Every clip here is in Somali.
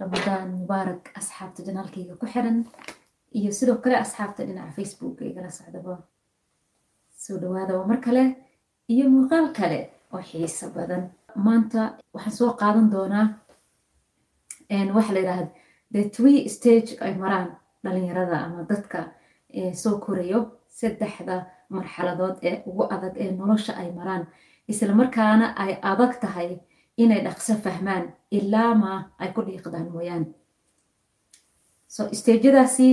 ramadaan mubaarak asxaabta janaalkayga ku xiran iyo sidoo kale asxaabta dhinaca facebooka igala socdaba. Soo dhawaada waa mar kale iyo muuqaal kale oo xiiso badan. Maanta waxaan soo qaadan doonaa waxa la yidhahda the three stage ay maraan dhalinyarada ama dadka soo korayo saddexda marxaladood ee ugu adag ee nolosha ay maraan. Isla markaana ay adag tahay inay dhaqso fahmaan ilaa ma ay ku dhiiqdaan mooyaan so stageyadaasi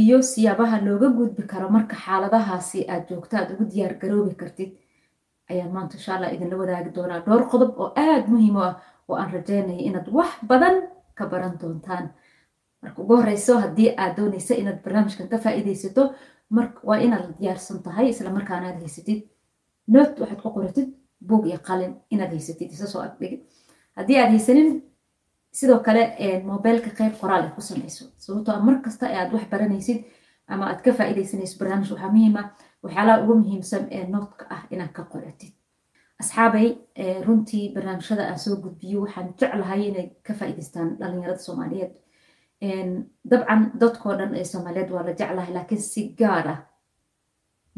iyo siyaabaha looga gudbi karo marka xaaladahaasi aad joogto aad ugu diyaar garoobi kartid ayaan maanta insha allah idinla wadaagi doonaa dhowr qodob oo aada muhiim u ah oo aan rajeynaya inaad wax badan ka baran doontaan. Marka ugu horeyso haddii aad dooneysa inaad barnaamijkan ka faa'iideysato waa inaad diyaarsan tahay isla markaana aad haysatid. Noot waxaad ku qoratid buog iyo qalin inaad haysatid isa soo agdhigi haddii aad haysanin sidoo kale mobilka qeyb qoraal ay ku samayso. Sababtoo a mar kasta ee aad wax baranaysid ama aad ka faa'iideysanayso barnaamij waxaa muhiima waxyaalaha ugu muhiimsan ee nootka ah inaad ka qoratid. Asxaabay runtii barnaamijyada aan soo gudbiyo waxaan jeclahay inay ka faa'iideystaan dhalinyarada soomaaliyeed. Dabcan dadkoo dhan ee soomaaliyeed waa la jeclahay laakiin si gaar ah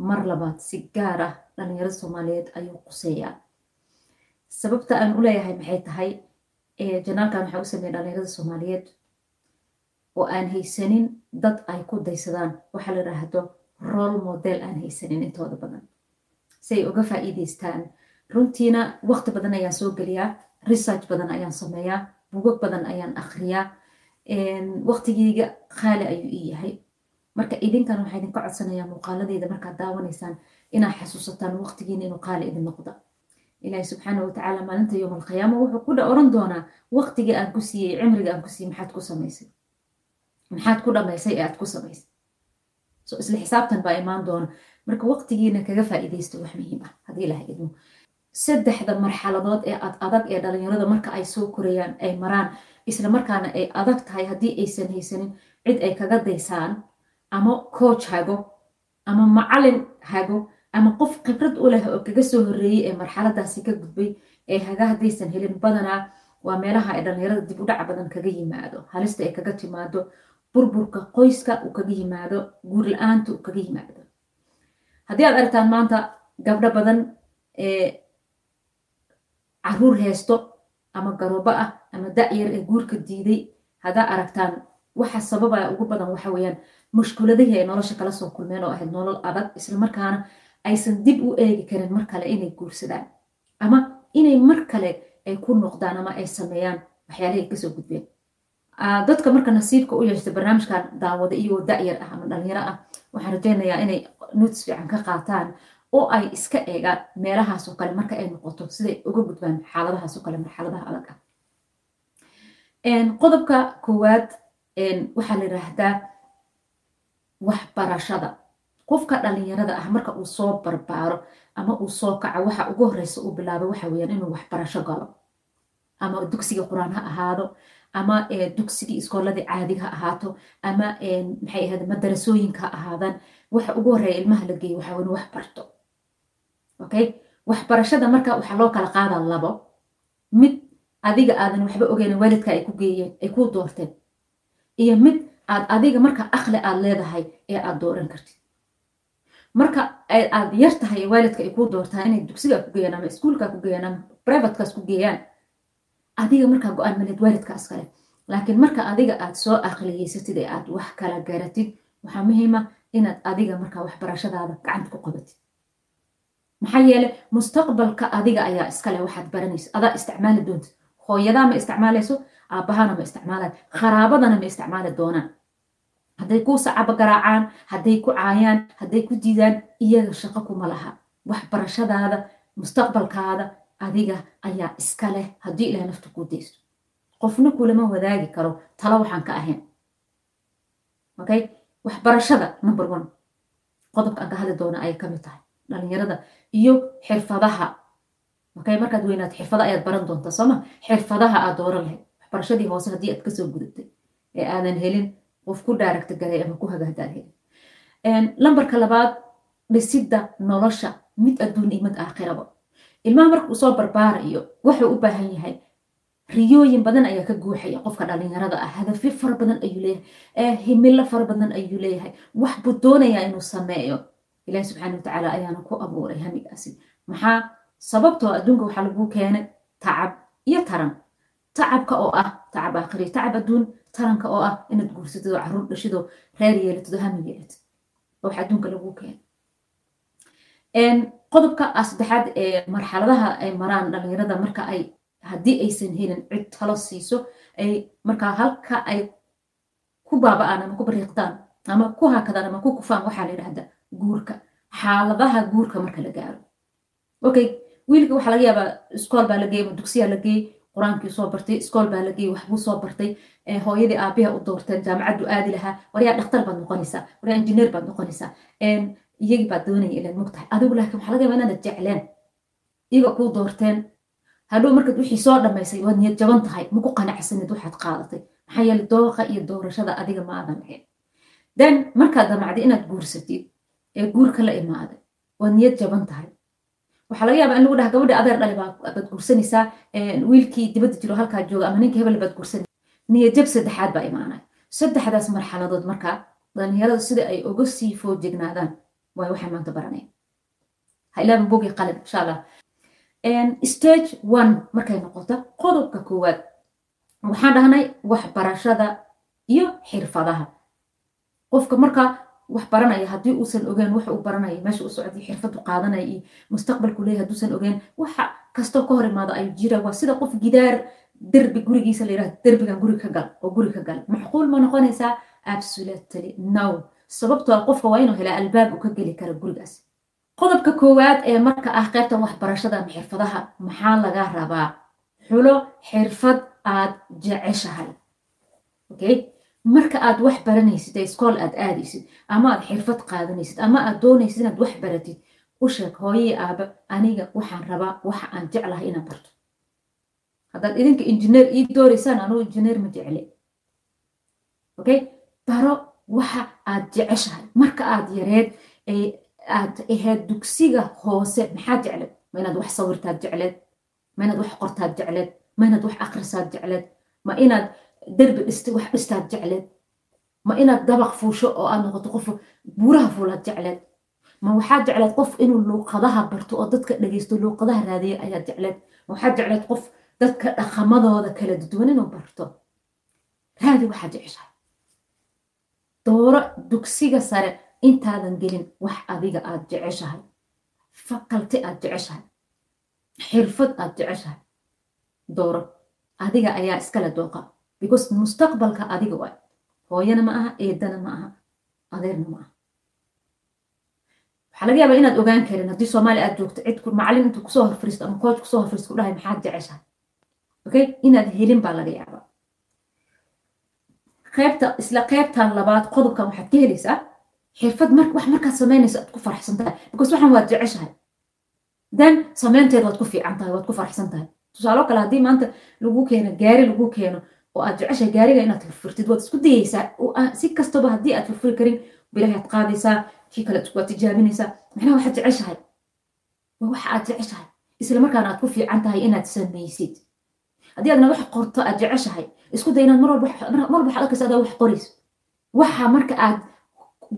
mar labaad si gaar ah dhalinyarada soomaaliyeed ayuu quseeyaa sababta aan u leeyahay maxay tahay janaalkan waxaa u sameeya dhalinyarada soomaaliyeed oo aan haysanin dad ay ku daysadaan. Waxaa la yidhaahdo role model aan haysanin intooda badan. Si ay uga faa'iideystaan runtiina waqti badan ayaan soo geliyaa research badan ayaan sameeyaa bugag badan ayaan akhriyaa waqtigeyga qaali ayuu ii yahay marka idinkan waxaa idinka codsanayaa muuqaaladeeda markaad daawanaysaan inaad xasuusataan waqtigiina inuu qaali idin noqda ilaahi subxaana watacaala maalinta yowm wuxuu ku oran doonaa waqtigii aan ku siiyey cimriga aan ku siiyey maxaad ku samaysay? Maxaad ku dhamaysay ee aad ku samaysay? So isla xisaabtan baa imaan doona. Marka waqtigiina kaga faa'iideysto wax muhiim ah. Haddii ilaha idmo saddexda marxaladood ee ad adag ee dhalinyarada marka ay soo korayaan ay maraan isla markaana ay adag tahay haddii aysan haysanin cid ay kaga daysaan ama coach hago ama macalin hago ama qof khibrad u leh oo kaga soo horreeyey ee marxaladaasi ka gudbay ee haga haddaysan helin badanaa waa meelaha ay dhalinyarada dib u dhac badan kaga yimaado halista ay kaga timaado burburka qoyska uu kaga yimaado guur la'aanta uu kaga yimaado. Haddii aad aragtaan maanta gabdho badan ee carruur heesto ama garoobo ah ama da-yar ee guurka diiday haddaa aragtaan waxa sababaya ugu badan waxa weeyaan mushkuladihii ay nolosha kala soo kulmeen oo ahayd nolol adag islamarkaana aysan dib u eegi karin mar kale inay guursadaan ama inay mar kale ay ku noqdaan ama ay sameeyaan waxyaalahay ka soo gudbeen. Dadka marka nasiibka u yeeshta barnaamijkan daawada iyagoo da-yar ah ama dhalinyaro ah waxaan rajeynayaa inay nuuts fiican ka qaataan oo ay iska eegaan meelahaasoo kale marka ay noqoto siday uga gudbaan xaaladahaasoo kale marxaladaha adag ah. Qodobka koowaad waxaa la yiraahdaa waxbarashada qofka dhalinyarada ah marka uu soo barbaaro ama uu soo kaco waxa ugu horeysa uu bilaabo waxa weyaan inuu waxbarasho galo. Ama dugsiga qur'aan ha ahaado ama dugsigii iskooladii caadiga ha ahaato ama maxay ahayd madarasooyinka ha ahaadaan waxa ugu horreeya ilmaha la geeyo waxa wax barto. Okay waxbarashada marka waxaa loo kala qaada labo. Mid adiga aadan waxba ogeyn waalidka ay ku geeyeen ay ku doorteen. Iyo mid aad adiga marka akli aad leedahay ee aad dooran kartid. Marka aad yar tahay waalidka ay ku doortaan inay dugsiga ku geeyaan ama iskuulka ku geeyaan ama privatekaas ku geeyaan adiga markaa go'aan maleed waalidkaas kale laakiin marka adiga aad soo aqliyeysatid ee aad wax kala garatid waxaa muhiima inaad adiga markaa waxbarashadaada gacanta ku qabatid. Maxaa yeele mustaqbalka adiga ayaa iskale waxaad baranaysa adaa isticmaali doontid hooyadaa ma isticmaalayso aabbahana ma isticmaalayo kharaabadana ma isticmaali doonaan hadday kuu sacabo garaacaan hadday ku caayaan hadday ku diidaan iyaga shaqo kuma laha. Waxbarashadaada mustaqbalkaada adiga ayaa iska leh haddii ilaah nafta kuu daysto qofna kulama wadaagi karo talo waxaan ka ahayn. Okay? Waxbarashada number one. Qodobka aan ka hadli doona ayay ka mid tahay. Dhalinyarada iyo xirfadaha. Okay? Markaad weynaad xirfada ayaad baran doontaa sooma xirfadaha aad dooran lahayd. Waxbarashadii hoose haddii aad ka soo gudatay ee aadan helin qof ku dhaaragta garay ama ku hagaagdaan helin lambarka labaad dhisidda nolosha mid adduun iyo mid aakhiraba ilmaha marka uu soo barbaarayo wuxuu u baahan yahay riyooyin badan ayaa ka guuxaya qofka dhalinyarada ah. Hadafyo fara badan ayuu leeyahay. Himilo fara badan ayuu leeyahay. Wax buu doonayaa inuu sameeyo. Ilahi subxaana watacaala ayaana ku abuuray hamigaasi maxaa sababtoo adduunka waxaa lagu keenay tacab iyo taran. Tacabka oo ah tacab aakhiri tacab adduun taranka oo ah inaad guursatid oo carruur dhashid oo reer yeelatid oo hami yeelatid wax adduunka lagu keenay. Qodobka saddexaad ee marxaladaha ay maraan dhalinyarada marka ay haddii aysan helin cid talo siiso ay markaa halka ay ku baaba'aan ama ku bariiqdaan ama ku hakadaan ama ku kufaan waxaa la yidhahda guurka. Xaaladaha guurka marka la gaaro. Okay wiilka waxaa laga yaabaa iskool baa la geeyey ama dugsiyaa la geeyey qur'aankii soo bartay iskool baa la geeyey waxbuu soo bartay hooyadii aabiha u doorteen jaamacaddu aadi lahaa waryaa dhakhtar baad noqonaysaa waryaa injineer baad noqonaysaa iyagii baad doonaya ilaad mogtahay adigu laakiin waxaa laga yaabaa inaanad jecleen. Iyaga kuu doorteen. Hadhow markaad wixii soo dhammaysay waad niyad jaban tahay maku qanacsanid waxaad qaadatay. Maxaa yeele dooqa iyo doorashada adiga ma lahayn. Then markaad damacday inaad guursatid ee guurka la imaaday waad niyad jaban tahay. Waxaa laga yaabaa in lagu dhaha gabadhi adeer baad guursanaysaa wiilkii dibadda jiro halkaa jooga ama ninka hebel baad guursanaysaa niyad jab saddexaad baa imaanay saddexdaas marxaladood markaa dhalinyarada sida ay uga sii foojignaadaan waay waxaan maanta baranaya ha ilaaban bogi qalin insha allah stage one markay noqoto qodobka koowaad waxaan dhahnay waxbarashada iyo xirfadaha qofka markaa wax baranaya haddii uusan ogeen waxa uu baranaya meesha u socday xirfadu qaadanaya iyo mustaqbalku leeyahay hadduusan ogeen waxa kastoo ka hor imaado ayuu jira waa sida qof gidaar derbi gurigiisa la yidhahdo derbigan guri ka gal oo guri ka gal macquul ma noqonaysaa absolutely no. sababtoo qofka waa inuu helaa albaab uu ka geli kara gurigaas qodobka koowaad ee marka ah qaybta waxbarashada ama xirfadaha maxaa laga rabaa xulo xirfad aad jeceshahay okay marka aad wax baranaysid ee iskool aad aadaysid ama aad xirfad qaadanaysid ama aad doonaysid inaad wax baratid u sheeg hooyii aaba aniga waxaan rabaa waxa aan jeclahay inaan barto haddaad idinka injineer ii dooraysaan anugu injineer ma jecle okay baro waxa aad jeceshahay. Marka aad yareed aad ahayd dugsiga hoose maxaa jecleed ma inaad wax sawirtaad jecleed ma inaad wax qortaad jecleed ma inaad wax akrisaad jecleed ma inaad derbi dhist wax dhistaad jecleed ma inaad dabaq fuusho oo aad noqoto qof buuraha fuulaad jecleed ma waxaad jecleed qof inuu luuqadaha barto oo dadka dhegeysto luuqadaha raadiya ayaad jecleed ma waxaad jecleed qof dadka dhaqamadooda kala duwan inuu barto. Raadi waxaad jeceshahay dooro dugsiga sare intaadan gelin wax adiga aad jeceshahay. Fakalti aad jeceshahay. Xirfad aad jeceshahay. Dooro adiga ayaa iskala dooqa. Because mustaqbalka adiga waay. Hooyana ma aha eedana ma aha. Adeerna ma aha. Waxaa laga yaabaa inaad ogaan karin haddii soomaaliya aad joogto cid macalin intuu ku soo horfariisto ama kooj ku soo horfariisto ku dhahay maxaad jeceshahay okay? Inaad helin baa laga yaabaa. Qaybta isla qaybtan labaad qodobkan waxaad ka helaysaa xirfad wax markaad samaynayso aad ku faraxsan tahay. Because waxaan waad jeceshahay. Then samaynteed waad ku fiican tahay waad ku faraxsan tahay. Tusaalo kale haddii maanta lagu keeno gaari lagu keeno oo aad jeceshahay gaariga inaad furfurtid waad isku dayeysaa si kastaba haddii aad furfuri karin bilahi aad qaadaysaa kii kale waad tijaabinaysaa macnaha waxaad jeceshahay. Waa waxa aad jeceshahay. Isla markaana aad ku fiican tahay inaad samaysid haddii aadna wax qorto aad jeceshahay isku day inaad mar walba arkaysa adaa wax qorayso waxa marka aad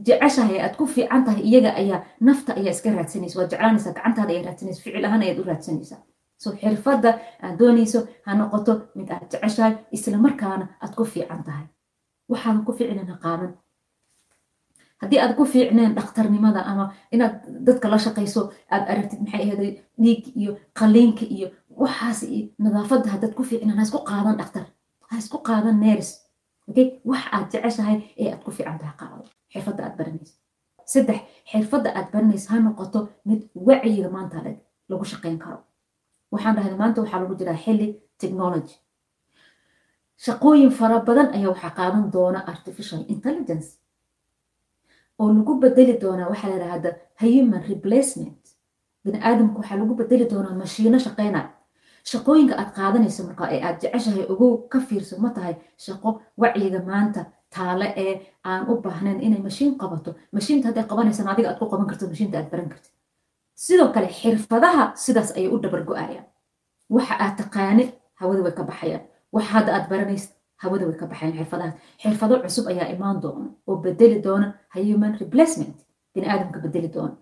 jeceshahay aad ku fiican tahay iyaga ayaa nafta ayaa iska raadsanaysa waad jeclaanaysaa gacantaada ayaa raadsanaysa ficil ahaan ayaad u raadsanaysaa so xirfadda aad doonayso ha noqoto mid aad jeceshahay isla markaana aad ku fiican tahay. Waxaadan ku fiicnana qaadan haddii aad ku fiicneen dhakhtarnimada ama inaad dadka la shaqayso aad aragtid maxay ahaday dhiig iyo qaliinka iyo waxaas iyo nadaafadda haddaad ku fiicnaan ha isku qaadan dhakhtar ha qaadan neers okay? Wax aad jeceshahay ee aad ku fiican tahay qaado. Xirfadda aad baranayso. Saddex xirfadda aad baranayso ha noqoto mid wacyiga maanta lagu shaqayn karo. Waxaan dhahay maanta waxaa lagu jiraa xilli technology. Shaqooyin fara badan ayaa waxaa qaadan doona artificial intelligence. Oo lagu bedeli doonaa waxaa la yidhahda human replacement. Bini aadamku waxaa lagu bedeli doonaa mashiino shaqaynaya shaqooyinka aad qaadanayso marka ee aad jeceshahay ogow ka fiirso ma tahay shaqo wacyiga maanta taale ee aan u baahnayn inay mashiin qabato. Mashiinta hadday qabanaysan adiga aad ku qaban karto mashiinta aad baran kartid. Sidoo kale xirfadaha sidaas ayay u dabar go'ayaan waxa aad taqaani hawada way ka baxayaan. Wax hadda aad baranaysa hawada way ka baxayaan xirfadahaas. Xirfado cusub ayaa imaan doona oo bedeli doona human replacement bini aadamka bedeli doona.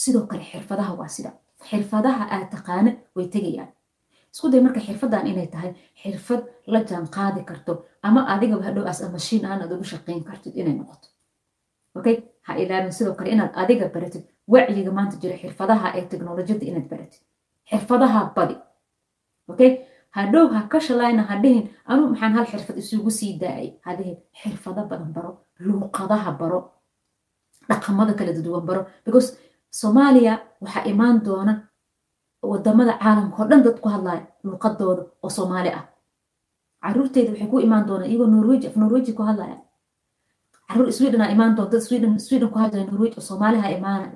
Sidoo kale xirfadaha waa sida. Xirfadaha aad taqaana way tegayaan isku day marka xirfadan inay tahay xirfad la jaan qaadi karto ama adigaba hadhow as mashiin aan aad ugu shaqayn kartid inay noqoto. Okay? Ha ilaabin sidoo kale inaad adiga baratid wacyiga maanta jira xirfadaha ee teknolojiyadda inaad baratid. Xirfadaha badi. Okay? Hadhow ha ka shalayna ha dhihin anu maxaan hal xirfad isugu sii daayay? Ha dhihin. Xirfado badan baro luuqadaha baro dhaqamada kala duwan baro. Because soomaaliya waxaa imaan doona waddamada caalamka dhan dad ku hadlaya luuqadooda oo soomaali ah. Caruurteeda waxay ku imaan doonaan iyagoo norweji af norweji ku hadlaya. Caruur sweden aa imaan doonta sweden sweden ku hadlaya norweji oo soomaali ha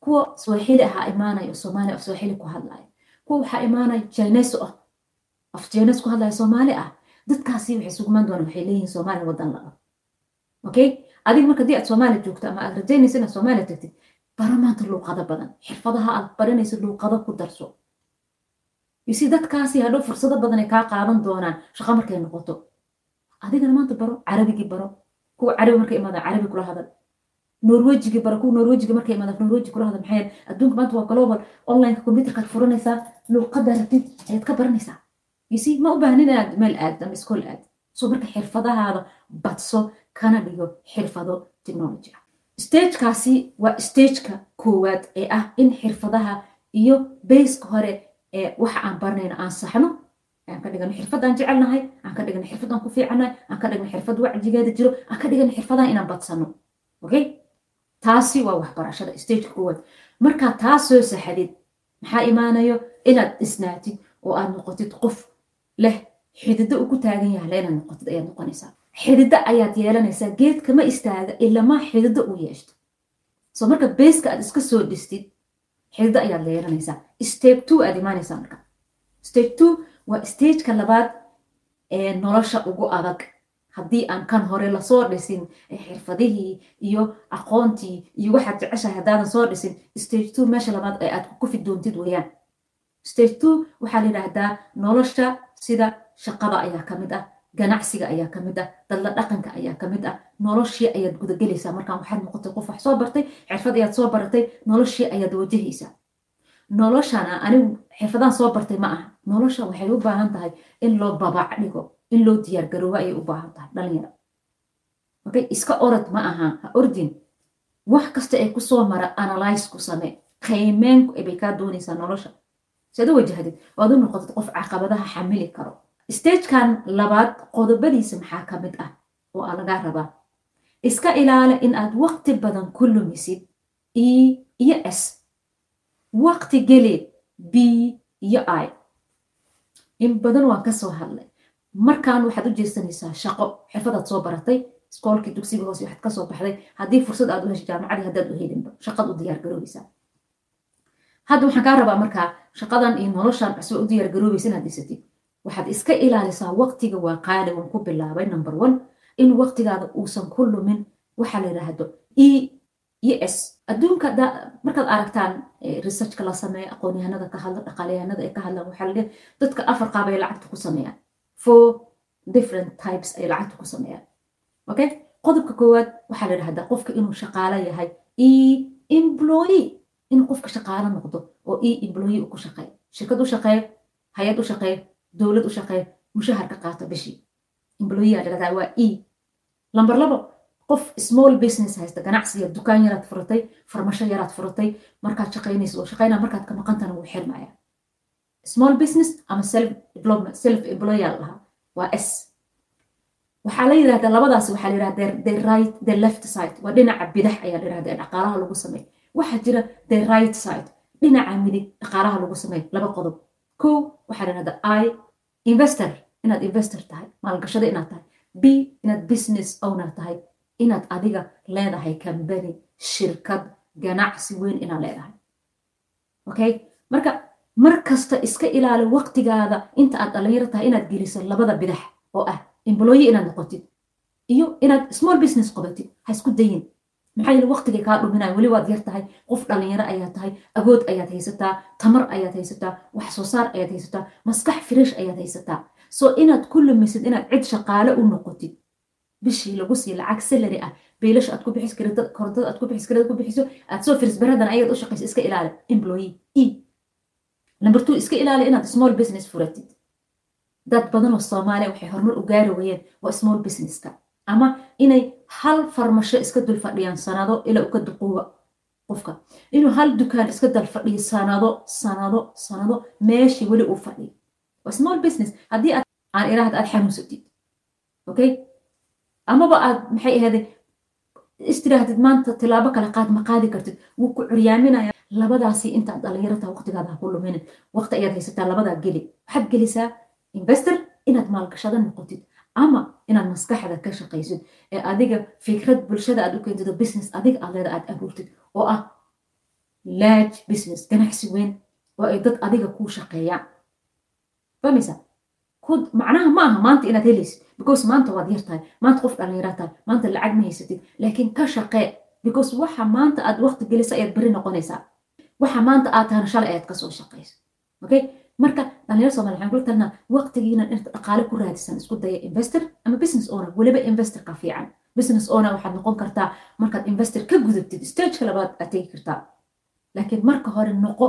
kuwa swahili ahaa imaanaya oo soomaali af swahili ku hadlaya. Kuwa waxaa imaanaya jines ah af jines ku hadlaya soomaali ah. Dadkaasi waxay sugumaan doonaan waxay leeyihiin soomaaliya wadan la ah okay? Adiga marka haddii aad soomaaliya joogto ama aad rajaynaysa inaad soomaaliya tagtid baro maanta luuqado badan. Xirfadaha aad baranayso luuqado ku darso. Yusi dadkaasi hadhow fursado badan ay kaa qaadan doonaan shaqo markay noqoto. Adigana maanta baro carabigii baro. Kuwa carabi markay imaada carabi kula hadal. Norwejigii baro kuwa norwejiga markay imaada norweji kula hadal. Maxay adduunka maanta waa global. Onlineka computerkaad furanaysaa luuqada rabtid ayaad ka baranaysaa. Yusi ma u baahnin inaad meel aad ama iskool aad. So marka xirfadahaada badso kana dhigo xirfado technology ah stagekaasi waa stageka koowaad ee ah in xirfadaha iyo bayska hore ee waxa aan baranayno aan saxno. Aan ka dhigano xirfadaan jecelnahay aan ka dhigano xirfadaan ku fiicannahay aan ka dhigano xirfad wacjigeeda jiro aan ka dhigano xirfadaha inaan badsano okay taasi waa waxbarashada stageka koowaad. Markaa taa soo saxadid maxaa imaanayo? Inaad isnaatid oo aad noqotid qof leh xidido ugu taagan yahay le inaad noqotid ayaad noqonaysaa xidido ayaad yeelanaysaa geedka ma istaaga ilamaa xidido u yeeshto. So marka beeska aad iska soo dhistid xidido ayaad yeelanaysaa stage two aad imaanaysaa marka. Stage two waa stageka labaad ee nolosha ugu adag. Haddii aan kan hore la soo dhisin xirfadihii iyo aqoontii iyo waxaad jeceshahay haddaadan soo dhisin stage two meesha labaad ee aad ku kufi doontid weeyaan. Stage two waxaa la yidhaahdaa nolosha sida shaqada ayaa ka mid ah ganacsiga ayaa ka mid ah dadla dhaqanka ayaa ka mid ah noloshii ayaad gudagelaysaa markaan waxaad noqotay qof wax soo bartay xirfad ayaad soo baratay noloshii ayaad wajahaysaa. Noloshana anigu xirfadaan soo bartay ma aha. Nolosha waxay u baahan tahay in loo babac dhigo in loo diyaargaroobo ayay u baahan tahay dhalinyaro okay iska orod ma aha ha ordin. Wax kasta ee ku soo mara analyse ku samee. Qiimeenku bay kaa doonaysaa nolosha. Si aad u wajahdid waad u noqotid qof caqabadaha xamili karo stagekan labaad qodobadiisa maxaa ka mid ah oo aa lagaa rabaa? Iska ilaali in aad waqti badan ku lumisid e iyo s. Waqti geli b iyo i. In badan waan ka soo hadlay. Markaan waxaad u jeesanaysaa shaqo xirfadaad soo baratay iskoolkii dugsiga hoose waxaad ka soo baxday haddii fursad aad u hesho jaamacadii haddaad u helinba shaqad u diyaargaroobaysaa hadda waxaan kaa rabaa markaa shaqadan iyo noloshan cusub u diyaargaroobaysa inaad dhisatid waxaad iska ilaalisaa waqtiga waa qaali waan ku bilaabay number one. In waqtigaada uusan ku lumin waxaa la yidhaahdo e iyo s. Adduunka markaad aragtaan researchka la sameeya aqoonyahanada ka hadla dhaqaalayahanada ay ka hadlaan waxaa la dadka afar qaab ay lacagta ku sameeyaan. Four different types ay lacagta ku sameeyaan. Okay? Qodobka koowaad waxaa la yidhahdaa qofka inuu shaqaalo yahay. E employee in qofka shaqaalo noqdo oo e employee uu ku shaqeeyo. Shirkad u shaqeeyo hay'ad u shaqeeyo dowlad u shaqeeyo mushahar ka qaata bishii employee aa dhahdaa waa e. Lamber labo qof small business haysta ganacsiga dukaan yaraad furatay farmasho yaraad furatay markaad shaqaynaysa oo shaqaynaa markaad ka maqantana wuu xirmaya. Small business ama self development self employer lahaa waa s. Waxaa la yidhahdaa labadaas waxaa la yidhahdaa the right the left side. Waa dhinaca bidax ayaa la yidhahdaa dhaqaalaha lagu sameey waxaa jira the right side dhinaca midig dhaqaalaha lagu sameey laba qodob kow waxaa la yidhahdaa i investor. Inaad investor tahay maalgashada inaad tahay. B inaad business owner tahay. Inaad adiga leedahay kambani shirkad ganacsi weyn inaad leedahay. Okay? Marka mar kasta iska ilaali waqtigaada inta aad dhalinyaro tahay inaad geliso labada bidax oo ah employe inaad noqotid iyo inaad small business qabatid ha isku dayin maxaa yeele waqtigay kaa dhuminaya weli waad yar tahay qof dhalinyaro ayaa tahay agood ayaad haysataa tamar ayaad haysataa wax soo saar ayaad haysataa maskax fresh ayaad haysataa. So inaad ku lumisid inaad cid shaqaale u noqotid bishii lagu sii lacag salary ah biilasha aad ku bixis korontada aad ku bixis karada ku bixiso aad soo firis baradan ayaad u shaqayso iska ilaali. Employee e. Number two iska ilaali inaad small business furatid. Dad badan oo soomaaliya waxay horumar u gaari wayeen waa small businesska ama inay hal farmasho iska dul fadhiyaan sanado ilaa uka duquuba qofka. Inuu hal dukaan iska dal fadhiyo sanado sanado sanado meeshii weli uu fadhiyo. Waa small business. Haddii aad aan iraahda aad xanuunsatid okay? Amaba aad maxay ahaaday istirahdid maanta tilaabo kale qaad ma qaadi kartid. Wuu ku curyaaminaya labadaasi intaad dhalinyarata waqtigaada ku luminin waqti ayaad haysataa labadaa geli. Waxaad gelisaa investor inaad maalgashada noqotid. Ama inaad maskaxda ka shaqaysid ee adiga fikrad bulshada aad u keentido business. adiga aleeda aad abuurtid oo ah large business. ganacsi weyn oo ay dad adiga kuu shaqeeyaan fahmaysa macnaha ma aha maanta inaad helaysid because maanta waad yar tahay maanta qof dhalinyara tahay maanta lacag ma haysatid laakiin ka shaqee because waxa maanta aad waqti gelisa ayaad beri noqonaysaa waxa maanta aad tahana shalay ayaad ka soo shaqayso okay marka dhalinyaro soomali waxaan kula talnaa waqtigiina inta dhaqaale ku raadisan isku daya investor ama business owner weliba investorka fiican. Business owner waxaad noqon kartaa markaad investor ka gudubtid stageka labaad aad tegi kartaa. Laakiin marka hore noqo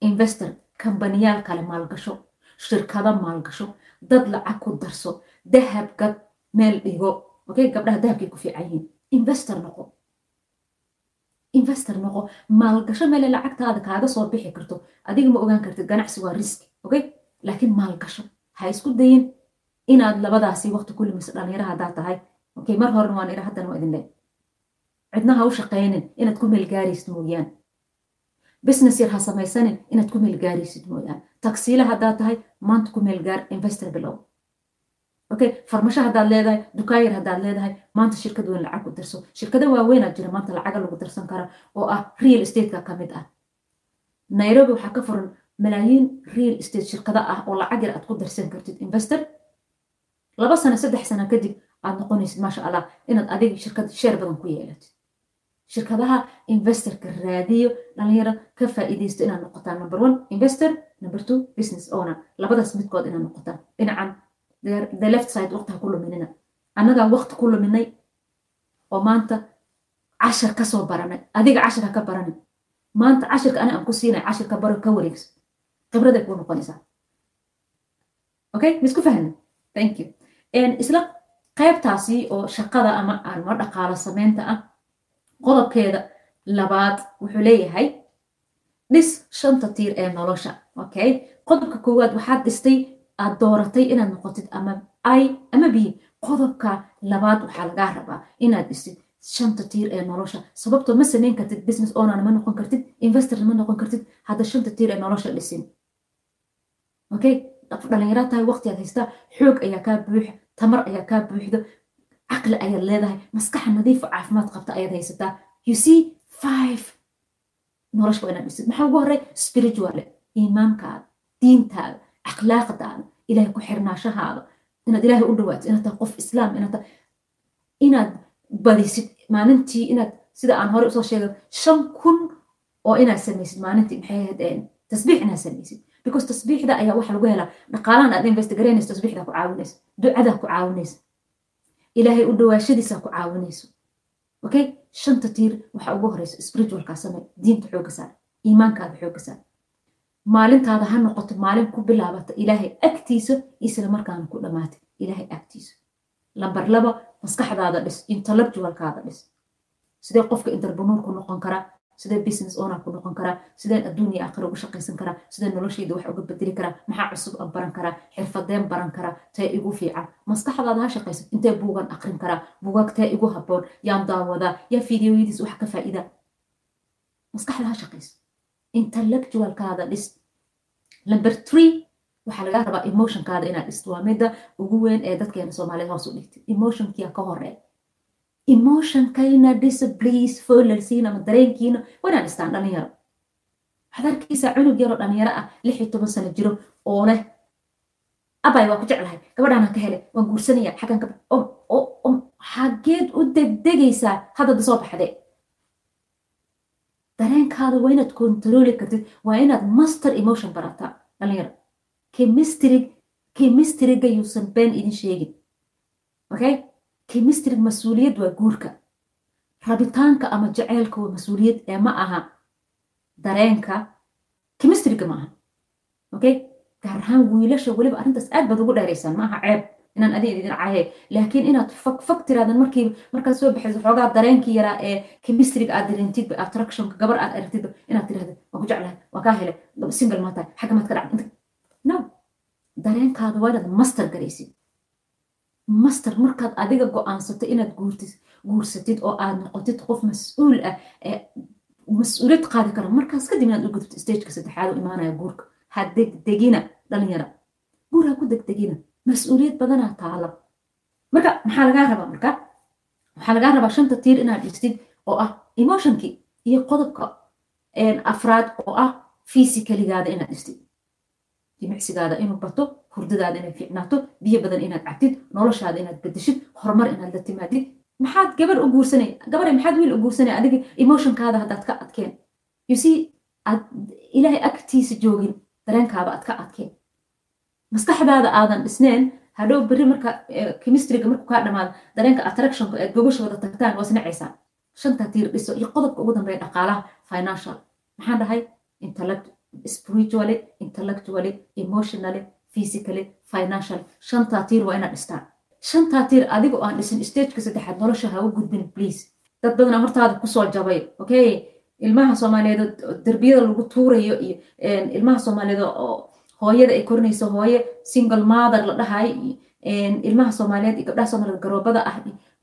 investor kambaniyaal kale maalgasho shirkado maalgasho dad lacag ku darso dahab gad meel dhigo okay? Gabdhaha dahabkay ku fiican yihiin. Investor noqo investor noqo maalgasho meele lacagtaada kaaga soo bixi karto adiga ma ogaan kartid ganacsi waa riski okay? Laakiin maalgasho ha isku dayin inaad labadaasi waqti ku lumiso dhalinyara haddaa tahay okay? Mar horena waan ira haddana waa idin cidna ha u shaqaynin inaad ku meelgaaraysid mooyaan business yar ha samaysanin inaad ku meelgaaraysid mooyaan tagsiile haddaa tahay maanta ku meelgaar investor bilow okay farmasho haddaad leedahay dukaan yar haddaad leedahay maanta shirkad weyn lacag ku darso shirkado waaweynaad jira maanta lacaga lagu darsan kara oo ah real estateka ka mid ah. Nairobi waxaa ka furan malaayiin real estate shirkado ah oo lacag yar aad ku darsan kartid. Investor laba sano saddex sano kadib aad noqonaysid maasha allah inaad adiga shirkad sheer badan ku yeelatid. Shirkadaha investorka raadiyo dhalinyaro ka faa'iidaysto inaad noqotaan number one investor number two business owner. Labadaas midkood inaad noqotaan. Dhinacan the left side waqti ha ku luminina annagaa waqti ku luminay oo maanta cashar ka soo baranay. Adiga cashar ha ka baranin maanta cashirka ani aan ku siinay cashirka baro ka wareegso khibraday kuu noqonaysaa. Okay? Misku fahmin? Thank you. Isla qaybtaasi oo shaqada ama aanma dhaqaalo sameynta ah qodobkeeda labaad wuxuu leeyahay dhis shanta tiir ee nolosha. Okay? Qodobka koowaad waxaad dhistay aad dooratay inaad noqotid ama i ama b qodobka labaad waxaa lagaa rabaa inaad dhistid shanta tiir ee nolosha. Sababtoo ma samayn kartid business owner ma noqon kartid investor ma noqon kartid hadda shanta tiir ee nolosha dhisin. Okay dhalinyaro tahay waqtigaad haystaa xoog ayaa kaa buuxa tamar ayaa kaa buuxdo caqli ayaad leedahay maskaxa nadiifa caafimaad qabta ayaad haysataa. You see five nolosha waa inaad dhisid. Maxaa ugu horey spirituale iimaankaada diintaada akhlaaqdaada ilahay ku xirnaashahaada inaad ilaahay u dhawaatid inaad tahay qof islaam inaad tahay inaad badisid maalintii inaad sida aan hore u soo sheegay shan kun oo inaad samaysid maalintii maxay tasbiix inaad samaysid because tasbiixda ayaa waxa lagu helaa dhaqaalahan aad invest garaynayso tasbiixda ku caawinaysa ducadaa ku caawinaysa ilaahay u dhawaashadiisa ku caawinayso okay shanta tiir waxa ugu horeyso spiritualkaa samey diinta xooga saar iimaankaada xooga saar maalintaada ha noqoto maalin ku bilaabata ilaahay agtiisa isla markaana ku dhammaatay ilaahay agtiisa. Lambar laba maskaxdaada dhis. Intellectualkaada dhis. Sidee qofka interprenuur ku noqon karaa sidee business owner ku noqon karaa sideen adduunya aakhira uga shaqaysan karaa sidee noloshayda wax uga bedeli karaa maxaa cusub aan baran karaa xirfadeen baran karaa tee igu fiican. Maskaxdaada ha shaqaysa intee buugan aqrin karaa buugaag tee igu habboon? Yaan daawadaa yaa fideoyadiis wax ka faa'iida? Maskaxda ha shaqaysa intellectualkaada dhis. Number three waxaa lagaa rabaa emotionkaada inaad dhisto waa midda ugu weyn ee dadkeena soomaaliyed hoos u dhigtay. Emotionkiya ka horreeya emotionkayna dhisa please foolalsiina ama dareenkiina. Waa inaan dhistaan dhalinyaro. Waxaad arkaysaa cunug yaroo dhalinyaro ah lix iyo toban sano jiro oo leh abay waa ku jeclahay. Gabadhaanaan ka helay. Waan guursanaya. Xaggan ka xaggeed u degdegaysaa. Haddada soo baxdee dareenkaada waa inaad kontarooli kartid waa inaad master emotion barataa dhalinyaro chemistry chemistryga yuusan been idin sheegin. Okay? Chemistry mas'uuliyad waa guurka. Rabitaanka ama jaceylka waa mas'uuliyad ee ma aha dareenka chemistryga ma aha. Okay? Gaar ahaan wiilasha weliba arrintaas aad baad ugu dheeraysaan ma aha ceeb inaan adiga idin laakiin inaad fag fag tiraadan markii markaad soo baxayso xoogaa dareenkii yaraa ee chemistryga aad dareentidba attractionka gabar aad aragtidba inaad tirahda waan ku jeclahay waa kaa hele single maa tahay xagga maad ka dhacda no. Dareenkaada waa inaad master garaysid. Master markaad adiga go'aansato inaad guurtid guursatid oo aad noqotid qof mas'uul ah ee mas'uuliyad qaadi kara. Markaas kadib inaad u gudubto stageka saddexaad u imaanaya guurka. Ha degdegina dhalinyara. Guur ha ku degdegina mas'uuliyad badanaa taalo marka maxaa lagaa rabaa marka? Waxaa lagaa rabaa shanta tiir inaad dhistid oo ah emotionkii iyo qodobka afraad oo ah physicaligaada inaad dhistid jimicsigaada inuu bato hurdadaada inay fiicnaato biyo badan inaad cabtid noloshaada inaad bedeshid horumar inaad la timaadid. Maxaad gabar u guursanay gabar maxaad wiil u guursanay adiga emotionkaada haddaad ka adkeen? You see aad ilaahay agtiisa joogin dareenkaaba aad ka adkeen maskaxdaada aadan dhisneen hadhow berri marka chemistryga markuu kaa dhamaado dareenka attractionka eed gogashooda tagtaan waa isnacaysaa shanta tiir dhiso iyo qodobka ugu dambeeya dhaqaalaha financial. Maxaan dhahay? Intellect spiritually intellectually emotionally physically financial. Shantaa tiir waa inaad dhistaan shantaa tiir adiga oo aan dhisin stageka saddexaad nolosha ha gudbin please. Dad badanaa hortaada ku soo jabay okay? Ilmaha soomaaliyeed derbiyada lagu tuurayo iyo ilmaha soomaaliyeed oo hooyada ay korinayso hooye single mother la dhahay ilmaha soomaaliyeed iyo gabdhaha soomaaliyeed garoobada ah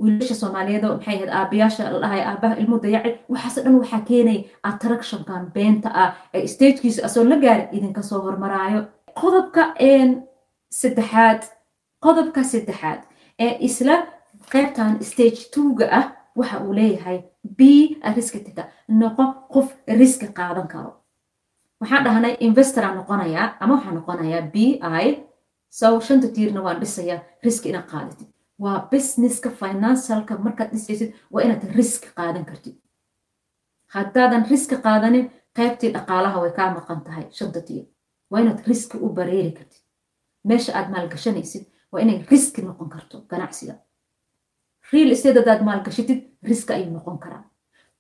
wiilasha soomaaliyeed oo maxay ahayd aabayaasha la dhahay aabaha ilmuhu dayacay waxaas dhan waxaa keenaya attractionkan beenta ah ee stagekiisa asoon la gaarin idinka soo hormaraayo. Qodobka saddexaad qodobka saddexaad ee isla qaybtan stage twoga ah waxa uu leeyahay b riska tika noqo qof riska qaadan karo waxaan dhahnay investora noqonayaa ama waxaa noqonayaa b i so shanta tiirna waan dhisayaa riski inaad qaadatid waa businesska financialka markaad dhisaysid waa inaad riski qaadan kartid haddaadan riski qaadanin qaybtii dhaqaalaha way kaa maqan tahay shanta tiir. Waa inaad riski u bareeri kartid meesha aad maalgashanaysid waa inay riski noqon karto ganacsiga. Real estate haddaad maalgashatid riski ayuu noqon karaa.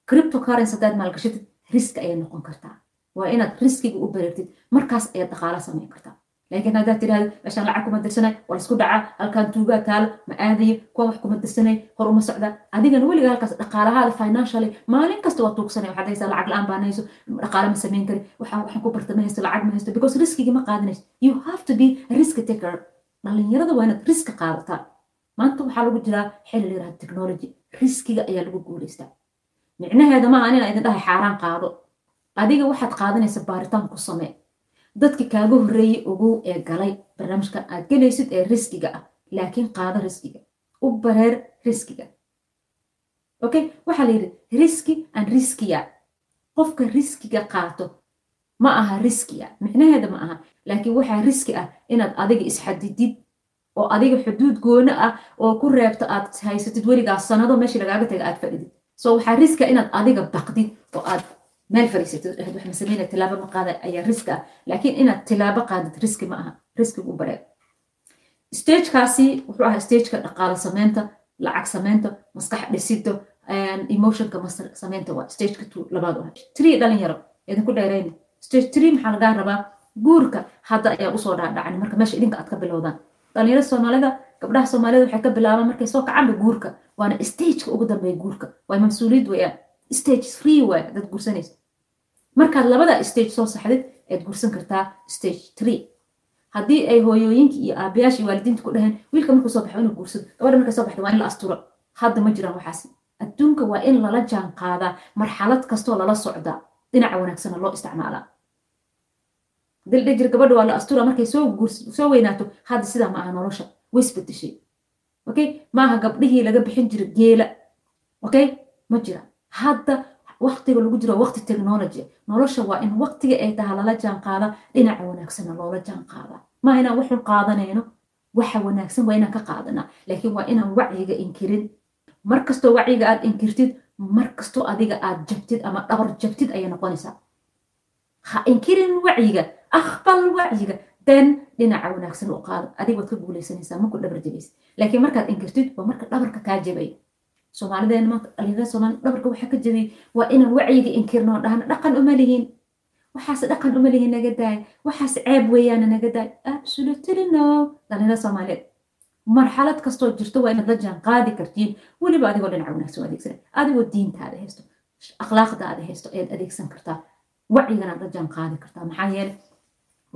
Cryptocurrency haddaad maalgashatid riski ayay noqon kartaa waa inaad riskiga u bareertid markaas ayaad dhaqaala samayn kartaa laakiin haddaad tidhahdo meeshaan lacag kuma dirsanay waa la isku dhacaa halkaan tuugaa taalo ma aadayo kuwa wax kuma dirsanay hor uma socda. Adigana weliga halkaas dhaqaalahaada financially maalin kasta waa tuugsanay waxaad haysaa lacag la'aan baan hayso dhaqaale ma samayn kari waxaan waxaan ku barta ma haysto lacag ma haysto because riskigi ma qaadanayso. You have to be risk taker. Dhalinyarada waa inaad riski qaadataa. Maanta waxaa lagu jiraa xilli la yiraahdo technology. Riskiga ayaa lagu guulaystaa micnaheeda maaha inaan idin dhahay xaaraan qaado adiga waxaad qaadanaysa baaritaan ku samee. Dadki kaaga horreeyey ogow ee galay barnaamijkan aad gelaysid ee riskiga ah laakiin qaado riskiga. U bareer riskiga. Okay waxaa la yidhi riski and riskiya qofka riskiga qaato ma aha riskiya micnaheeda ma aha. Laakiin waxaa riski ah inaad adiga isxadidid oo adiga xuduud goono ah oo ku reebto aad haysatid weligaa sanado meeshii lagaaga taga aad fadhidid. So waxaa riska inaad adiga baqdid oo aad meel fadhiisatid dhahd wax masameyna tilaabo ma qaada ayaa riski ah laakiin inaad tilaabo qaadid riski ma aha. Riskigu u bareeg stagekaasi wuxuu ahaa stageka dhaqaalo sameynta lacag sameynta maskax dhisido emotionka sameynta waa stageka two labaad ah tree dhalinyaro. Idinku dheereyni stage tree maxaa lagaa rabaa? Guurka hadda ayaa u soo dhaadhacan marka meesha idinka aad ka bilowdaan. Dhalinyarada soomaalida gabdhaha soomaalida waxay ka bilaabaan markay soo kacanba guurka. Waana stageka ugu dambeeya guurka. Waa mas'uuliyad weeyaan stage waay dad guursanaysa. Markaad labada stage soo saxdid aad guursan kartaa stage three. Haddii ay hooyooyinka iyo aabayaasha iyo waalidiinta ku dhaheen wiilka markuu soo baxo inuu guursado gabadha markay soo baxda waa in la asturo hadda ma jiraan waxaas adduunka waa in lala jaan qaadaa marxalad kastoo lala socdaa dhinaca wanaagsana loo isticmaalaa dildhijir gabadha waa la astura markay soo weynaato. Hadda sidaa ma aha nolosha. Way isbedeshay okay? Maaha gabdhihii laga bixin jira geela. Okay? Ma jira hadda waqtiga lagu jiro waqti technology. Nolosha waa in waqtiga ay taha lala jaan qaada dhinaca wanaagsana loola jaan qaada maaha inaan waxun qaadanayno? Waxa wanaagsan waa inaan ka qaadanaa laakiin waa inaan wacyiga inkirin. Mar kastoo wacyiga aad inkirtid mar kastoo adiga aad jabtid ama dhabar jabtid ayay noqonaysaa. Ha inkirin wacyiga aqbal wacyiga den dhinaca wanaagsan u qaado. Adiga waad ka guulaysanaysaa maku dhabar jabaysa laakiin markaad inkirtid waa marka dhabarka kaa jabay soomaalideen maanta dhalinyarada soomaali dhabarka waxaa ka jabay waa inaan wacyiga inkirno dhahna dhaqan uma lihiin waxaas dhaqan uma lihiin naga daay. Waxaas ceeb weeyaana naga daay. Absolutely no. Dhalinyarada soomaaliyeed marxalad kastoo jirto waa inaad la jaan qaadi kartiin. Weliba adigoo dhinaca wanaagsan u adeegsan adigoo diintaada haysto akhlaaqdaada haysto ayaad adeegsan kartaa. Wacyiganaad la jaan qaadi kartaa. Maxaa yeele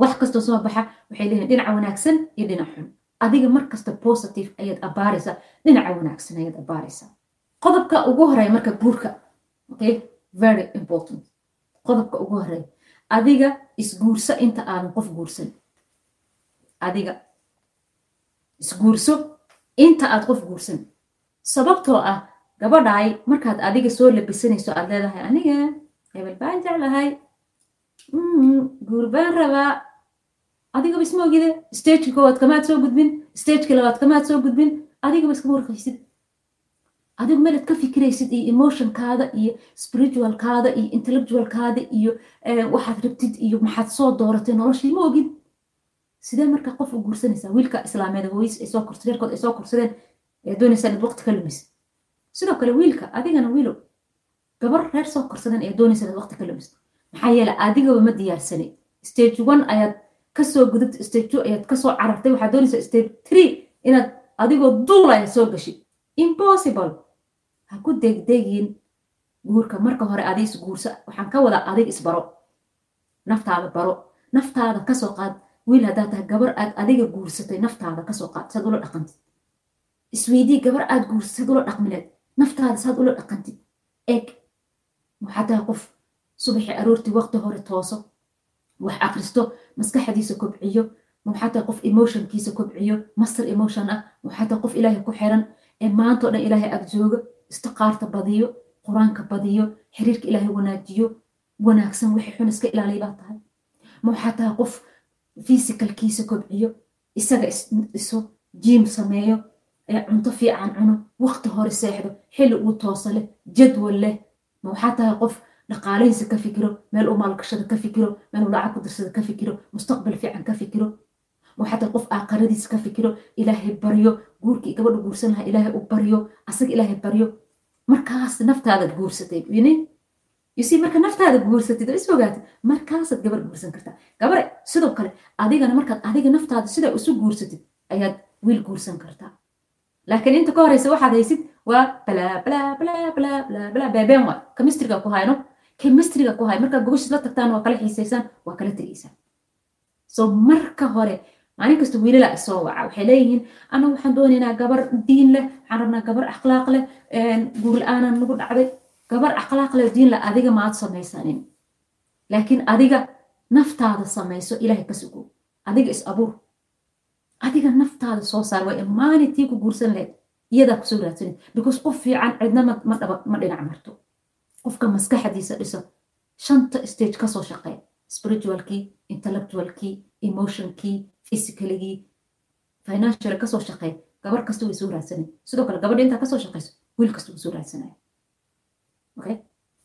wax kastoo soo baxa waxay leeyihiin dhinaca wanaagsan iyo dhinac xun. Adiga markasta positive ayaad abaaraysaa dhinaca wanaagsan ayaad abaaraysaa qodobka ugu horreeya marka guurka qodobka ugu horreeya adiga isguurso inta aadan qof guursan. Adiga isguurso inta aad qof guursan. Sababtoo ah gabadhaay markaad adiga soo labisanayso aad leedahay aniga hebel baan jeclahay. Guur baan rabaa. Adigaba isma ogide stageki koowaad kamaad soo gudbin. Stageki labaad kamaad soo gudbin. Adigaba iskama warqaysid adigu meelaad ka fikiraysid iyo emotionkaada iyo spiritualkaada iyo intellectualkaada iyo waxaad rabtid iyo maxaad soo dooratay noloshii? Ma ogid sidee markaa qof u guursanaysaa? Wiilka islaameed hooyis ay soo korsadeen reerkood ay soo korsadeen ee doonaysaa inaad waqti ka lumis. Sidoo kale wiilka adigana wiilow gabar reer soo korsadeen ee doonaysaa inaad waqti ka lumis. Maxaa yeele adigaba ma diyaarsanay stage one ayaad ka soo gudubta stage two ayaad ka soo carartay waxaad doonaysaa stage three inaad adigoo duulaya soo gashid impossible ha ku degdegin guurka. Marka hore adi isguursa waxaan ka wadaa adig isbaro naftaada baro. Naftaada ka soo qaad. Wiil haddaad tahay gabar aad adiga guursatay naftaada ka soo qaad. Saad ula dhaqantid. Isweydii gabar aad guursatay saad ula dhaqmineed. Naftaada saad ula dhaqantid. Eeg. Waxaa tahay qof subaxii aroortii waqti hore tooso. Wax akristo maskaxdiisa kobciyo. Tahay qof emotionkiisa kobciyo. Master emotion ah tahay qof ilaahay ku xiran. Ee maantao dhan ilaahay ag jooga istiqaarta badiyo qur'aanka badiyo xiriirka ilaahay wanaajiyo wanaagsan wixii xun iska ilaaliy baa tahay. Ma waxaa tahay qof fisikalkiisa kobciyo isaga iso jiim sameeyo ee cunto fiican cuno waqti hore seexdo xilli uu toosa leh jadwal leh. Ma waxaa tahay qof dhaqaalihiisa ka fikiro meel uu maalgashada ka fikiro meel uu lacag ku dirsada ka fikiro mustaqbal fiican ka fikiro waxaa tahay qof aakaradiisa ka fikiro ilaahay baryo guurkii gabadha guursan lahaa ilaahay u baryo asaga ilaahay baryo. Markaas naftaadaad guursatay yusi marka naftaada guursatid oo is ogaatid? Markaasaad gabar guursan kartaa gabare sidoo kale adigana markaad adiga naftaada sidaa isu guursatid ayaad wiil guursan kartaa laakiin inta ka horeysa waxaad haysid waa balaa beebeen kemistriga ku hayno. Kemistriga ku hay. Markaad gobashid la tagtaan waa kala xiisaysaan waa kala tegaysaan so marka hore maalin kasta wiilala isoo waca waxay leeyihiin anagu waxaan doonaynaa gabar diin leh waxaan rabnaa gabar akhlaaq leh guur la'aanan nagu dhacday gabar akhlaaq leh diin leh adiga maad samaysanin. Laakiin adiga naftaada samayso ilaahay ka sugo. Adiga is abuur. Adiga naftaada soo saar waa maalintii ku guursan lahayd iyadaa ku soo raadsanid. Because qof fiican cidna ma dhinac marto. Qofka maskaxdiisa dhiso shanta stage ka soo shaqeey spiritualkii intellectualkii emotionkii physicalgii financial ka soo shaqeey gabar kasta way soo raadsanay. Sidoo kale gabadha intaa ka soo shaqeyso wiil kasta way soo raadsanaya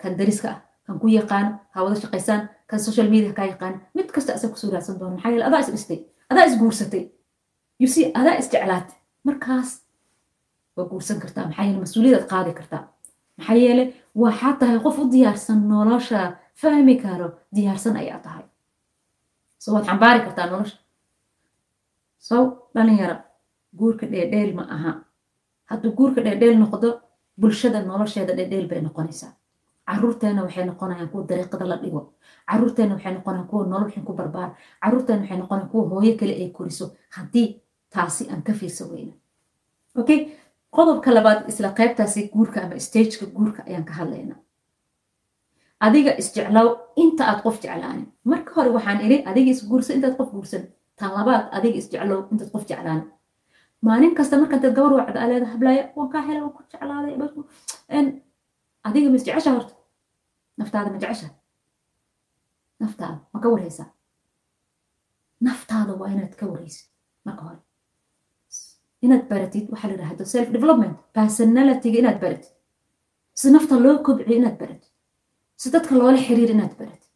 kan dariska ah kan ku yaqaano ha wada shaqaysaan kan social media kaa yaqaano mid kasta asaa ku soo raadsan doona maxaa yeele adaa is dhistay adaa is guursatay. See adaa is jeclaatay. Markaas waa guursan kartaa. Maxaa yeele mas'uuliyadaad qaadi kartaa. Maxaa yeele waxaad tahay qof u diyaarsan nolosha. Fahmi karo diyaarsan ayaa tahay so xambaari kartaa nolosha sow dhalinyaro guurka dheedheel ma aha. Hadduu guurka dheedheel noqdo bulshada nolosheeda dheedheel bay noqonaysaa. Caruurteena waxay noqonayaan kuwa dariiqada la dhigo. Caruurteena waxay noqonayaan kuwa nolol xun ku barbaar. Caruurteena waxay noqonayaan kuwa hooyo kale ay koriso. Haddii taasi aan ka fiirsa weyna. Okay? Qodobka labaad isla qaybtaasi guurka ama stageka guurka ayaan ka hadlaynaa adiga isjeclow inta aad qof jeclaanin marka hore waxaan iri adiga isguursa intaad qof guursan. Tan labaad adiga isjeclow intaad qof jeclaanin maalin kasta markaad gabar wacda aa leeda hablaaya waan kaa helay waan ku jeclaaday adiga ma isjecesha horta? Naftaada ma jecesha naftaada ma ka warhaysaa naftaada waa inaad ka warhaysid marka hore. Inaad baratid waxaa la yidhahdo self development personalityga inaad baratid. Si nafta loo kobciyo inaad baratid si dadka loola xiriir inaad baratid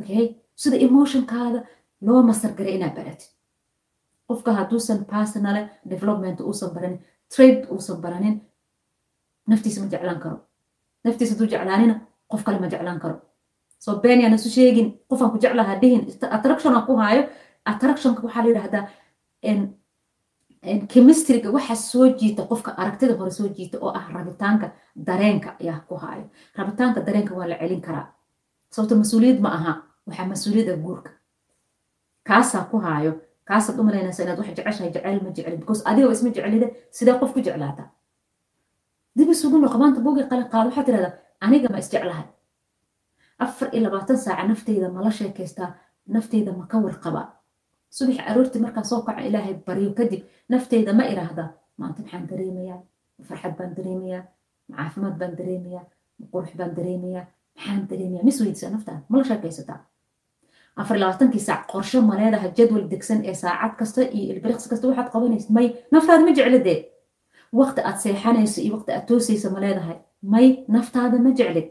okay? Sida emotionkaada loo masargaray inaad baratid qofka hadduusan personal development uusan baranin trade uusan baranin naftiisa ma jeclaan karo. Naftiisa hadduu jeclaanina qof kale ma jeclaan karo. Soo been yaan isu sheegin qofaan ku jeclaha dhihin attraction aan ku haayo attractionka waxaa la yidhahdaa chemistryga waxa soo jiita qofka aragtida hore soo jiita oo ah rabitaanka dareenka ayaa ku haayo rabitaanka dareenka waa la celin karaa. Sababto mas'uuliyad ma aha waxaa mas'uuliyada guurka. Kaasaa ku haayo kaasaad u malaynaysa inaad wax jeceshahay jecel ma jecelin because adiga isma jecelida sidee qof ku jeclaata. Dib isugu noqo maanta buugii qalin qaado waxaad tirahdaa aniga ma isjeclahay afar iyo labaatan saaca nafteyda mala sheekaystaa nafteyda ma ka warqabaa subax aroortii markaa soo kaca ilaahay baryo kadib nafteyda ma iraahdaa maanta maxaan dareemayaa farxad baan dareemayaa caafimaad baan dareemayaa qurux baan dareemayaa maxaan dareemayaa mis weydisaa naftaada mala sheekaysataa afar labaatankii saac qorshe ma leedahay jadwal degsan ee saacad kasta iyo ilbiriqsi kasta waxaad qabanaysid may naftaada ma jeclidee waqti aad seexanayso iyo waqti aad toosayso ma leedahay may naftaada ma jeclid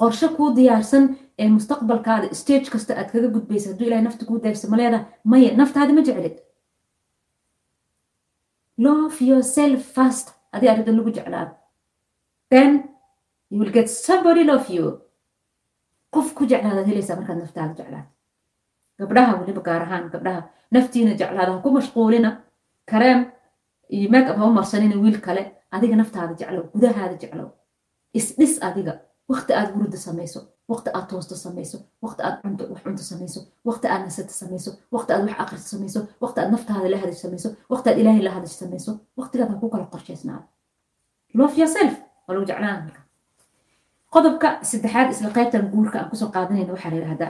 qorshe kuu diyaarsan ee mustaqbalkaada stage kasta aad kaga gudbaysa hadduu ilahay nafta kuu dayrsa ma leedahay maya naftaada ma jeclid. Love yourself first adii arrinta lagu jeclaado then you will get somebody love you. Qof ku jeclaadaad helaysaa markaad naftaada jeclaad gabdhaha weliba gaar ahaan gabdhaha naftiina jeclaada ha ku mashquulina kareem iyo make up ha u marsanina wiil kale adiga naftaada jeclow gudahaada jeclow. Isdhis adiga? Waqti aad gurida samayso waqti aad toosto samayso waqti aad cunto wax cunto samayso waqti aad nasata samayso waqti aad wax aqris samayso waqti aad naftaada la hadish samayso waqti aad ilaahay la hadish samayso waqtigaad ha ku kala qorshaysnaada love yourself waa lagu jeclaan marka qodobka saddexaad isla qaybtan guurka aan ku soo qaadanayna waxaa la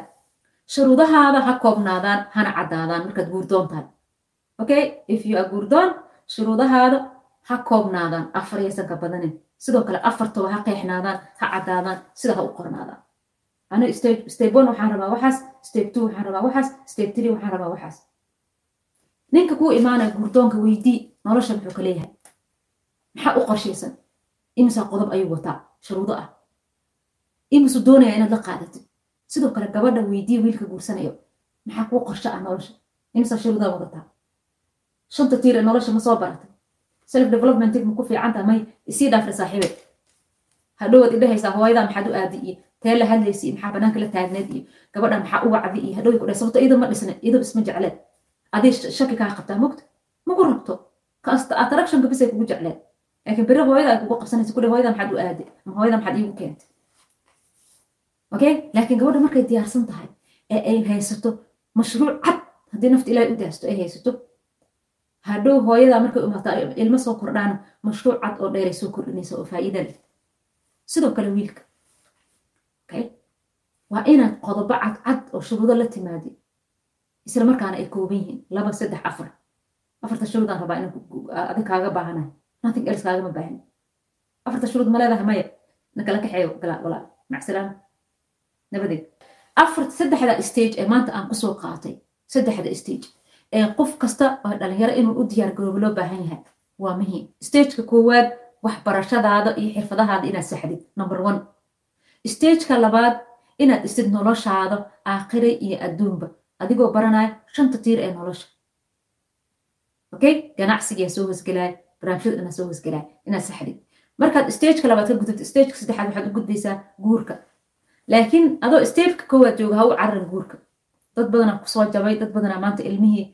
shuruudahaada ha koobnaadaan hana caddaadaan markaad guurdoon tahay okay if you are guurdoon shuruudahaada ha koobnaadaan afar yaysan badanin sidoo kale afartaba ha qeexnaadaan ha caddaadaan sida ha u qornaadaan ano step one waxaan rabaa waxaas step two waxaan rabaa waxaas step three waxaan rabaa waxaas. Ninka kuu imaanaya guurdoonka weydii nolosha muxuu ka leeyahay? Maxaa u qorshaysan? Imisa qodob ayuu wataa? Shuruudo ah. Imisu doonaya inaad la qaadatid sidoo kale gabadha weydii wiilka guursanayo maxaa kuu qorsho ah nolosha? Imisa shuruudaa wadataa? Shanta tiir ee nolosha ma soo baratay self developmentig ma ku fiicantaa may isii dhaafra saaxiibe. Hadhowaad idhahaysaa hooyadaa maxaad u aadi iyo tee la hadlaysa iyo maxaa banaanka la taagneed iyo gabadha maxaa u wacdi iyo hadhow ku dhahay sababto iyadoo ma dhisne iyadoo isma jecleed adii shaki kaa qabtaa mogta maku rabto? Attractionka bisay kugu jecleed laakiin beri hooyada kugu qabsanaysa ku dhahay hooyada maxaad u aadi ama hooyada maxaad iigu keentay. Okay laakiin gabadha markay diyaarsan tahay ee ay haysato mashruuc cad haddii nafta ilaahay u daasto ay haysato hadhow hooyada markay umaataa ilmo soo kordhaana mashruuc cad oo dheeray soo kordhinaysa oo faa'iida leh. Sidoo kale wiilka waa inaad qodobo cad cad oo shuruudo la timaadi isla markaana ay kooban yihiin laba saddex afar. Afarta shuruudaan rabaa inaan adig kaaga baahanahay. Nothing else kaagama baahan afarta shuruud ma leedahay maya. Nakala kaxeeyo walaa macsalaama nabadeed. Afar saddexda stage ee maanta aan ku soo qaatay. Saddexda stage. Ee qof kasta oo dhalinyaro inuu u diyaar garoobo loo baahan yahay waa muhiim. Stageka koowaad waxbarashadaada iyo xirfadahaada inaad saxdid. Number one stageka labaad inaad dhisid noloshaada aakhire iyo adduunba adigoo baranaya shanta tiir ee nolosha. Okay ganacsigaa soo hosgelaya barnaamijyada inaa soo hosgelaya inaad saxdid markaad stageka labaad ka gudubta stageka saddexaad waxaad u gudbaysaa guurka. Laakiin adoo stageka koowaad jooga ha u cararin guurka. Dad badanaa ku soo jabay dad badanaa maanta ilmihii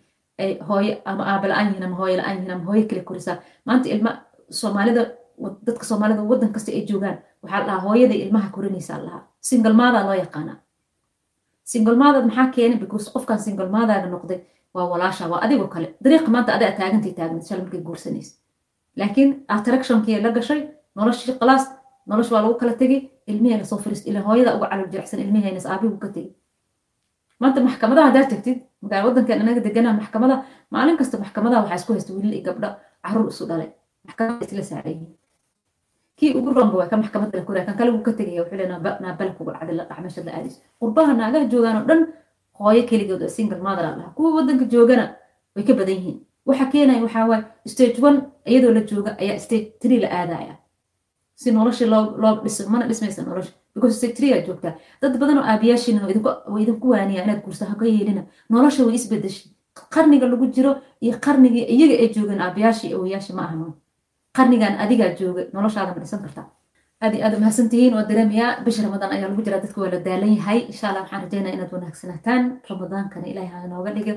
ay hooye ama aaba la'aan yihiin ama hooye la'aan yihiin ama hooye kale korisaa. Maanta ilma soomaalida dadka soomaalida waddan kasta ay joogaan waxaa la dhahaa ilmaha korinaysaa lahaa single maadaa loo yaqaanaa single maadaad maxaa keenay? Because qofkan single maadaaga noqday waa walaasha waa adigoo kale. Dariiqa maanta adaa taagantay taagnayd shala markay guursanaysa. Laakiin attractionkii la gashay noloshii qalaas nolosh waa lagu kala tegay. Ilmihii la soo fariist ilaa hooyada uga calol jiracsan ilmihaynas aabigu ka tegay. Maanta maxkamadaha haddaad tagtid magaala waddankan anaga deganaa maxkamada maalin kasta maxkamadaha waxaa isku haysta wiilal iyo gabdho carruur isu dhalay. Maxkamada isla saarayihiin kii ugu ronga waa ka maxkamadda la koraya kan kale wuu ka tegaya wuxuu leeyahay naabala kugu dhacday la dhac meesha la aadayso qurbaha naagaha joogaan oo dhan hooyo keligood oo single mother lahaa. Kuwa waddanka joogana way ka badan yihiin. Waxa keenaya waxaa stage one iyadoo la jooga ayaa stage three la aadaya si nolosha loo dhiso mana dhismaysa nolosha because stage three aad joogtaa. Dad badan oo aabiyaashiina way idinku waaniya inaad guursa haka yeelina. Nolosha way isbedeshay qarniga lagu jiro iyo qarnigii iyaga ay joogeen aabiyaashii awoyaashii ma ahan qarnigan adigaa jooga noloshaada ma dhisan kartaa aad iyo aad umahadsantihiin waa dareemayaa bisha ramadaan ayaa lagu jiraa dadka waa la daalan yahay. Insha waxaan rajeynaya inaad wanaagsanaataan ramadaankana ilaahay ha inooga dhigo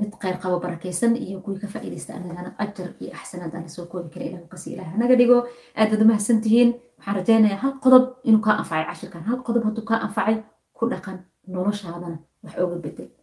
mid kheyr qabo barakaysan iyo kuwii ka faa'iidaysta anagana ajar iyo axsanaad aan la soo koobi kara ilah kasi ilaah hanaga dhigo. Aad aad umahadsantihiin waxaan rajeynayaa hal qodob inuu kaa anfacay cashirkan hal qodob hadduu kaa anfacay ku dhaqan noloshaadana wax ooga bedel